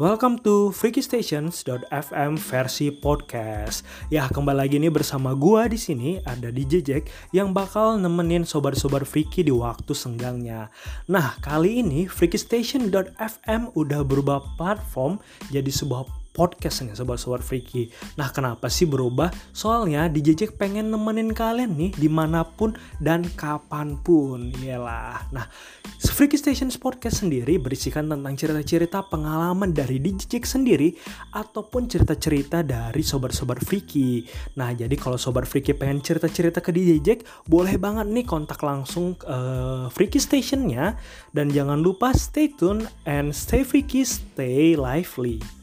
Welcome to freakystations.fm versi podcast. Ya, kembali lagi nih bersama gua di sini ada DJ Jack yang bakal nemenin sobat-sobat freaky di waktu senggangnya. Nah, kali ini freakystation.fm udah berubah platform jadi sebuah podcast nih sobat-sobat freaky. Nah kenapa sih berubah? Soalnya DJ Jack pengen nemenin kalian nih di mana pun dan kapan pun. Iyalah. Nah Freaky Stations Podcast sendiri berisikan tentang cerita-cerita pengalaman dari DJ Jack sendiri ataupun cerita-cerita dari sobat-sobat freaky. Nah jadi kalau sobat freaky pengen cerita-cerita ke DJ Jack boleh banget nih kontak langsung uh, Freaky Stationnya dan jangan lupa stay tune and stay freaky, stay lively.